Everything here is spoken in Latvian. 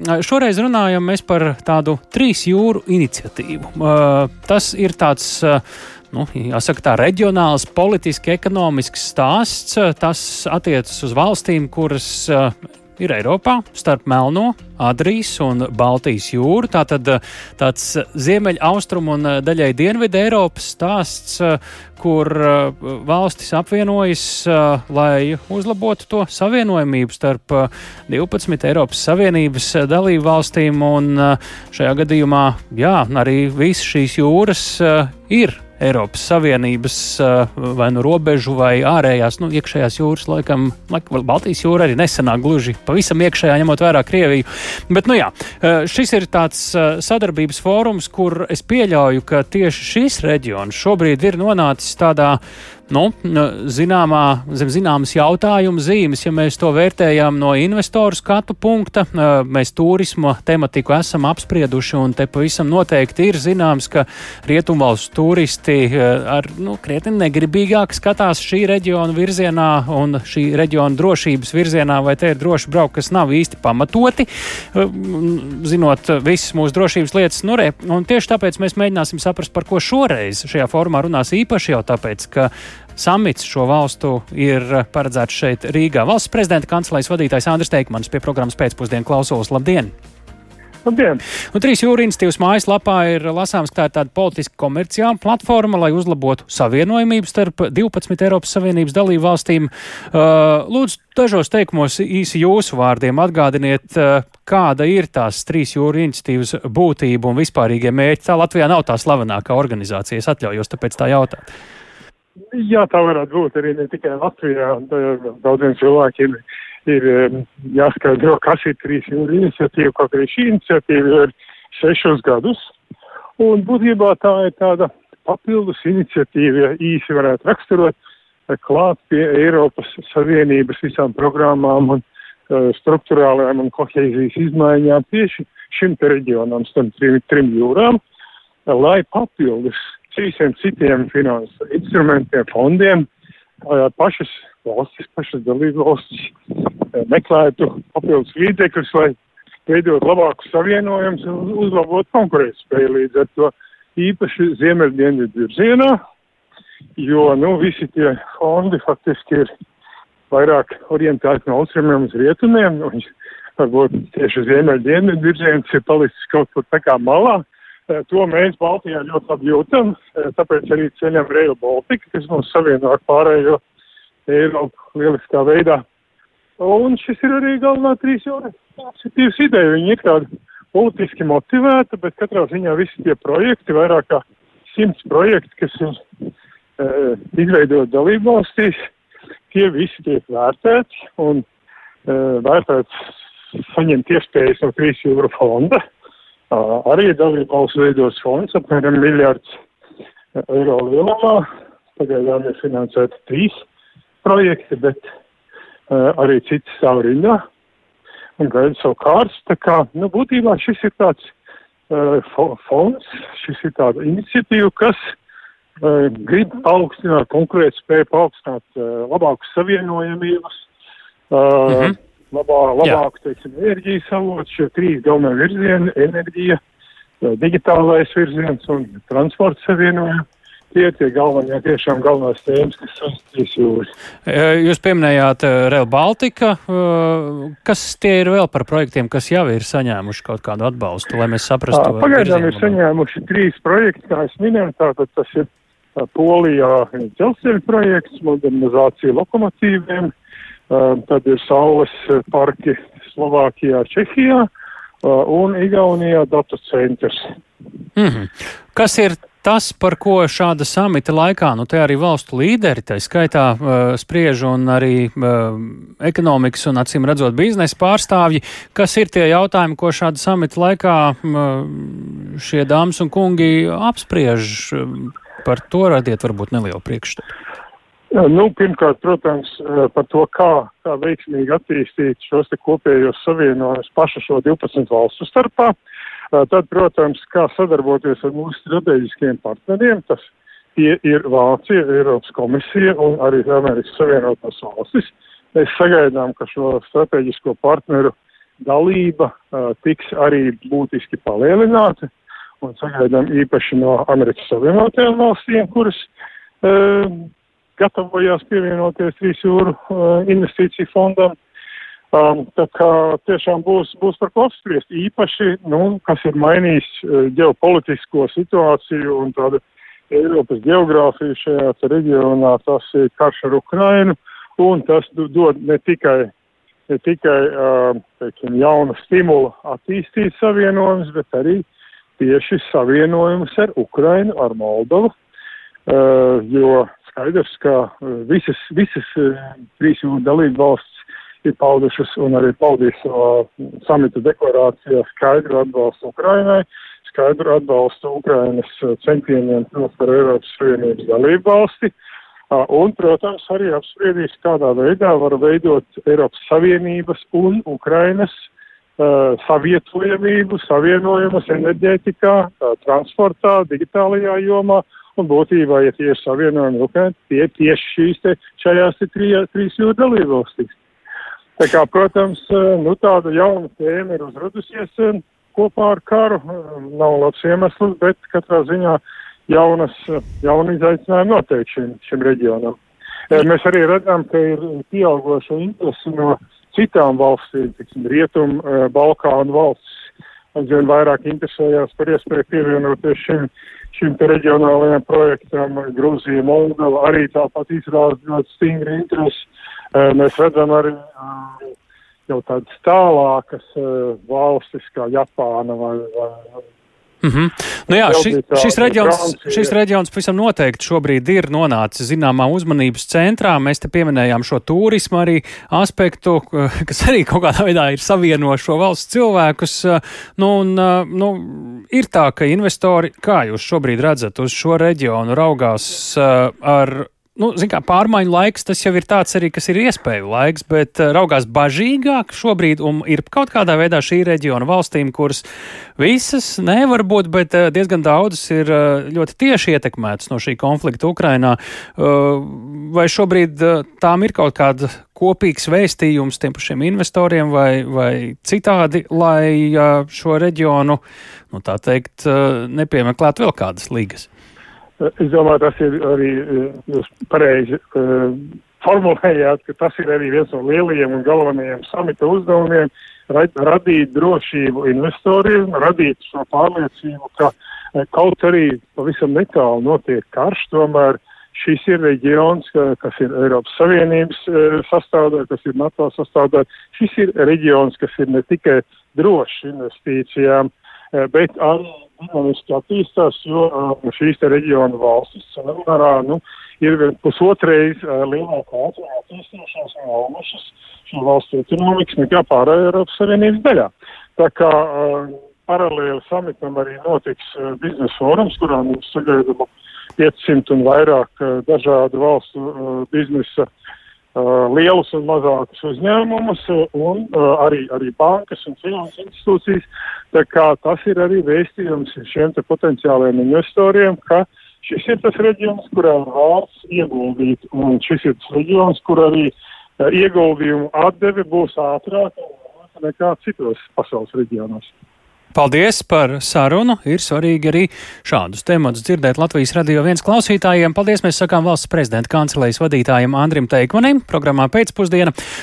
Šoreiz runājam par tādu trīs jūru iniciatīvu. Tas ir tāds nu, jāsaka, tā reģionāls, politiski, ekonomisks stāsts. Tas attiecas uz valstīm, kuras ir Eiropā, starp Melno, Adrijas un Baltijas jūru. Tātad tāds ziemeļaustrumu un daļai dienvidu Eiropas stāsts, kur valstis apvienojas, lai uzlabotu to savienojumību starp 12 Eiropas Savienības dalību valstīm. Un šajā gadījumā, jā, arī visas šīs jūras ir Eiropas Savienības vai nu robežu vai ārējās, nu, iekšējās jūras, laikam, Baltijas jūra arī nesenāk gluži pavisam iekšējā, ņemot vērā Krieviju. Bet, nu jā, šis ir tāds sadarbības fórums, kur es pieļauju, ka tieši šis reģions šobrīd ir nonācis tādā nu, zināmā, zem zināmas jautājuma zīmes, ja mēs to vērtējam no investoru skatu punkta. Mēs turisma tematiku esam apsprieduši, un te pavisam noteikti ir zināms, ka rietumvalstu turisti ar nu, krietni negribīgāk skatās šī reģiona virzienā un šī reģiona drošības virzienā, vai te ir droši braukt, kas nav īsti pamatoti, zinot visas mūsu drošības lietas. Nu, re, un tieši tāpēc mēs mēģināsim saprast, par ko šoreiz šajā formā runās īpaši jau tāpēc, ka Samits šo valstu ir paredzēts šeit Rīgā. Valsts prezidenta kancelēs vadītājs Andris Teikmans pie programmas pēcpusdienu klausos. Labdien! Labdien! Un trīs jūra institīvas mājaslapā ir lasāms, ka tā ir tāda politiski komerciāla platforma, lai uzlabotu savienojumību starp 12 Eiropas Savienības dalību valstīm. Uh, lūdzu, dažos teikumos īsi jūsu vārdiem atgādiniet, uh, kāda ir tās trīs jūra institīvas būtība un vispārīgie mērķi. Tā Latvijā nav tā slavenākā organizācija, es atļaujos tāpēc tā jautāt. Jā, tā varētu būt arī ne tikai Latvijā. Daudziem cilvēkiem ir jāskaidro, kas ir trīs jūra iniciatīva, kaut arī šī iniciatīva ir sešus gadus. Un būtībā tā ir tāda papildus iniciatīva, ja īsi varētu raksturot, klāt pie Eiropas Savienības visām programmām un uh, struktūrālajām un kohēzijas izmaiņām tieši šim te reģionam, starp trim, trim jūrām, lai papildus visiem citiem finansu instrumentiem, fondiem, pašas valstis, pašas dalību valstis meklētu papildus līdzekļus, lai veidot labākus savienojumus un uzlabot konkurētspēju. Līdz ar to īpaši ziemeļdienvidu virzienā, jo, nu, visi tie fondi faktiski ir vairāk orientēti no austrumiem uz rietumiem, un varbūt tieši ziemeļdienvidu virziens ir palicis kaut kur tā kā malā, Eh, to mēs Baltijā ļoti labi jūtam, eh, tāpēc arī ceļam Rail Baltica, kas mūs savieno ar pārējo Eiropu lieliskā veidā. Un šis ir arī galvenā trīs jūras iniciatīvas ideja. Viņa ir tāda politiski motivēta, bet katrā ziņā visi tie projekti, vairāk kā simts projekti, kas ir e, izveidot dalību valstīs, tie visi tiek vērtēti un e, vērtēts saņemt iespējas no trīs jūra fonda. E, Arī dalībvalsts veidos fonds apmēram miljards eiro lielumā. Pagaidām ir finansēti trīs projekti, bet uh, arī citi stāv rindā un gaida savu kārtu. Tā kā, nu, būtībā šis ir tāds uh, fonds, šis ir tāda iniciatīva, kas uh, grib paaugstināt konkurētspēju, paaugstināt uh, labākus savienojamības. Uh, -hmm labā, labāku, teiksim, enerģijas avotu, šie trīs galvenie virzieni - enerģija, digitālais virziens un transporta savienojumi. Tie tie galvenie, tiešām galvenās tēmas, kas saistīs jūras. Jūs pieminējāt Rail Baltica. Kas tie ir vēl par projektiem, kas jau ir saņēmuši kaut kādu atbalstu, lai mēs saprastu? Pagaidām ir saņēmuši trīs projekti, kā es minēju, tātad tas ir Polijā dzelzceļa projekts, modernizācija lokomotīviem, tad ir saules eh, parki Slovākijā, Čehijā eh, un Igaunijā datu centrs. Mm -hmm. Kas ir tas, par ko šāda samita laikā, nu te arī valstu līderi, tā skaitā uh, spriež un arī uh, ekonomikas un acīm redzot biznesa pārstāvji, kas ir tie jautājumi, ko šāda samita laikā uh, šie dāmas un kungi apspriež, par to radiet varbūt nelielu priekšstatu. Nu, pirmkārt, protams, par to, kā, kā veiksmīgi attīstīt šos te kopējos savienojumus pašu šo 12 valstu starpā. Tad, protams, kā sadarboties ar mūsu strateģiskiem partneriem, tas tie ir Vācija, Eiropas komisija un arī Amerikas Savienotās valstis. Mēs sagaidām, ka šo strateģisko partneru dalība tiks arī būtiski palielināta. Un sagaidām īpaši no Amerikas Savienotajām valstīm, kuras gatavojās pievienoties trīs jūru uh, investīciju fondam. Um, tā kā tiešām būs, būs par ko apspriest. Īpaši, nu, kas ir mainījis uh, ģeopolitisko situāciju un tādu Eiropas geogrāfiju šajā reģionā, tas ir karš ar Ukrainu, un tas dod ne tikai, ne tikai uh, teiksim, jaunu stimulu attīstīt savienojumus, bet arī tieši savienojumus ar Ukrainu, ar Moldovu, uh, jo skaidrs, ka uh, visas, visas uh, trīs dalību valsts ir paudušas un arī paudīs savā samita deklarācijā skaidru atbalstu Ukrainai, skaidru atbalstu Ukrainas centieniem kļūt par Eiropas Savienības dalību valsti. Un, protams, arī apspriedīs, kādā veidā var veidot Eiropas Savienības un Ukrainas uh, savietojamību, savienojumus enerģētikā, uh, transportā, digitālajā jomā un būtībā, ja tie ir savienojumi Ukraina, tie tieši šīs te, šajās trīs jūra dalībvalstīs. Tā kā, protams, nu tāda jauna tēma ir uzradusies kopā ar karu. Nav labs iemesls, bet katrā ziņā jaunas, jauna izaicinājuma noteikti šim, šim reģionam. Mēs arī redzam, ka ir pieaugoša interese no citām valstīm, tiksim, Rietum, Balkānu valsts, aizvien vairāk interesējās par iespēju pievienoties šim, šim reģionālajiem projektam. Grūzija, Moldova arī tāpat izrāda ļoti stingri interesi. Mēs redzam arī jau tādas tālākas valstis kā Japāna vai, vai Mm -hmm. nu jā, ši, šis, reģions, šis reģions pavisam noteikti šobrīd ir nonācis zināmā uzmanības centrā. Mēs te pieminējām šo turismu arī aspektu, kas arī kaut kādā veidā ir savieno šo valsts cilvēkus. Nu, un, nu, ir tā, ka investori, kā jūs šobrīd redzat, uz šo reģionu raugās ar nu, kā, pārmaiņu laiks, tas jau ir tāds arī, kas ir iespēju laiks, bet uh, raugās bažīgāk šobrīd un ir kaut kādā veidā šī reģiona valstīm, kuras visas nevar būt, bet uh, diezgan daudzas ir uh, ļoti tieši ietekmētas no šī konflikta Ukrainā. Vai šobrīd tām ir kaut kāda kopīgs vēstījums tiem pašiem investoriem vai, vai citādi, lai šo reģionu, nu tā teikt, nepiemeklētu vēl kādas līgas? Es domāju, tas ir arī jūs pareizi uh, formulējāt, ka tas ir arī viens no lielajiem un galvenajiem samita uzdevumiem - radīt drošību investoriem, radīt šo pārliecību, ka uh, kaut arī pavisam netālu notiek karš, tomēr šis ir reģions, ka, kas ir Eiropas Savienības sastāvdaļa, kas ir NATO sastāvdaļa. Šis ir reģions, kas ir ne tikai drošs investīcijām, bet arī dinamiski attīstās, jo uh, šīs reģiona valstis samērā, nu, ir pusotreiz lielākā attīstīšanās un augušas šo valstu ekonomikas nekā pārējā Eiropas Savienības daļā. Tā kā paralēli samitam arī notiks biznesa forums, kurā mums sagaidām 500 un vairāk dažādu valstu biznesa Uh, lielus un mazākus uzņēmumus un arī, arī bankas un finanses institūcijas. Tas ir arī vēstījums šiem te potenciāliem investoriem, ka šis ir tas reģions, kurā vārds ieguldīt, un šis ir tas reģions, kur arī ieguldījumu atdeve būs ātrāka nekā citos pasaules reģionos. Paldies par sarunu. Ir svarīgi arī šādus tematus dzirdēt Latvijas radio viens klausītājiem. Paldies mēs sakām valsts prezidenta kancelējas vadītājiem Andrim Teikmanim programmā pēcpusdiena.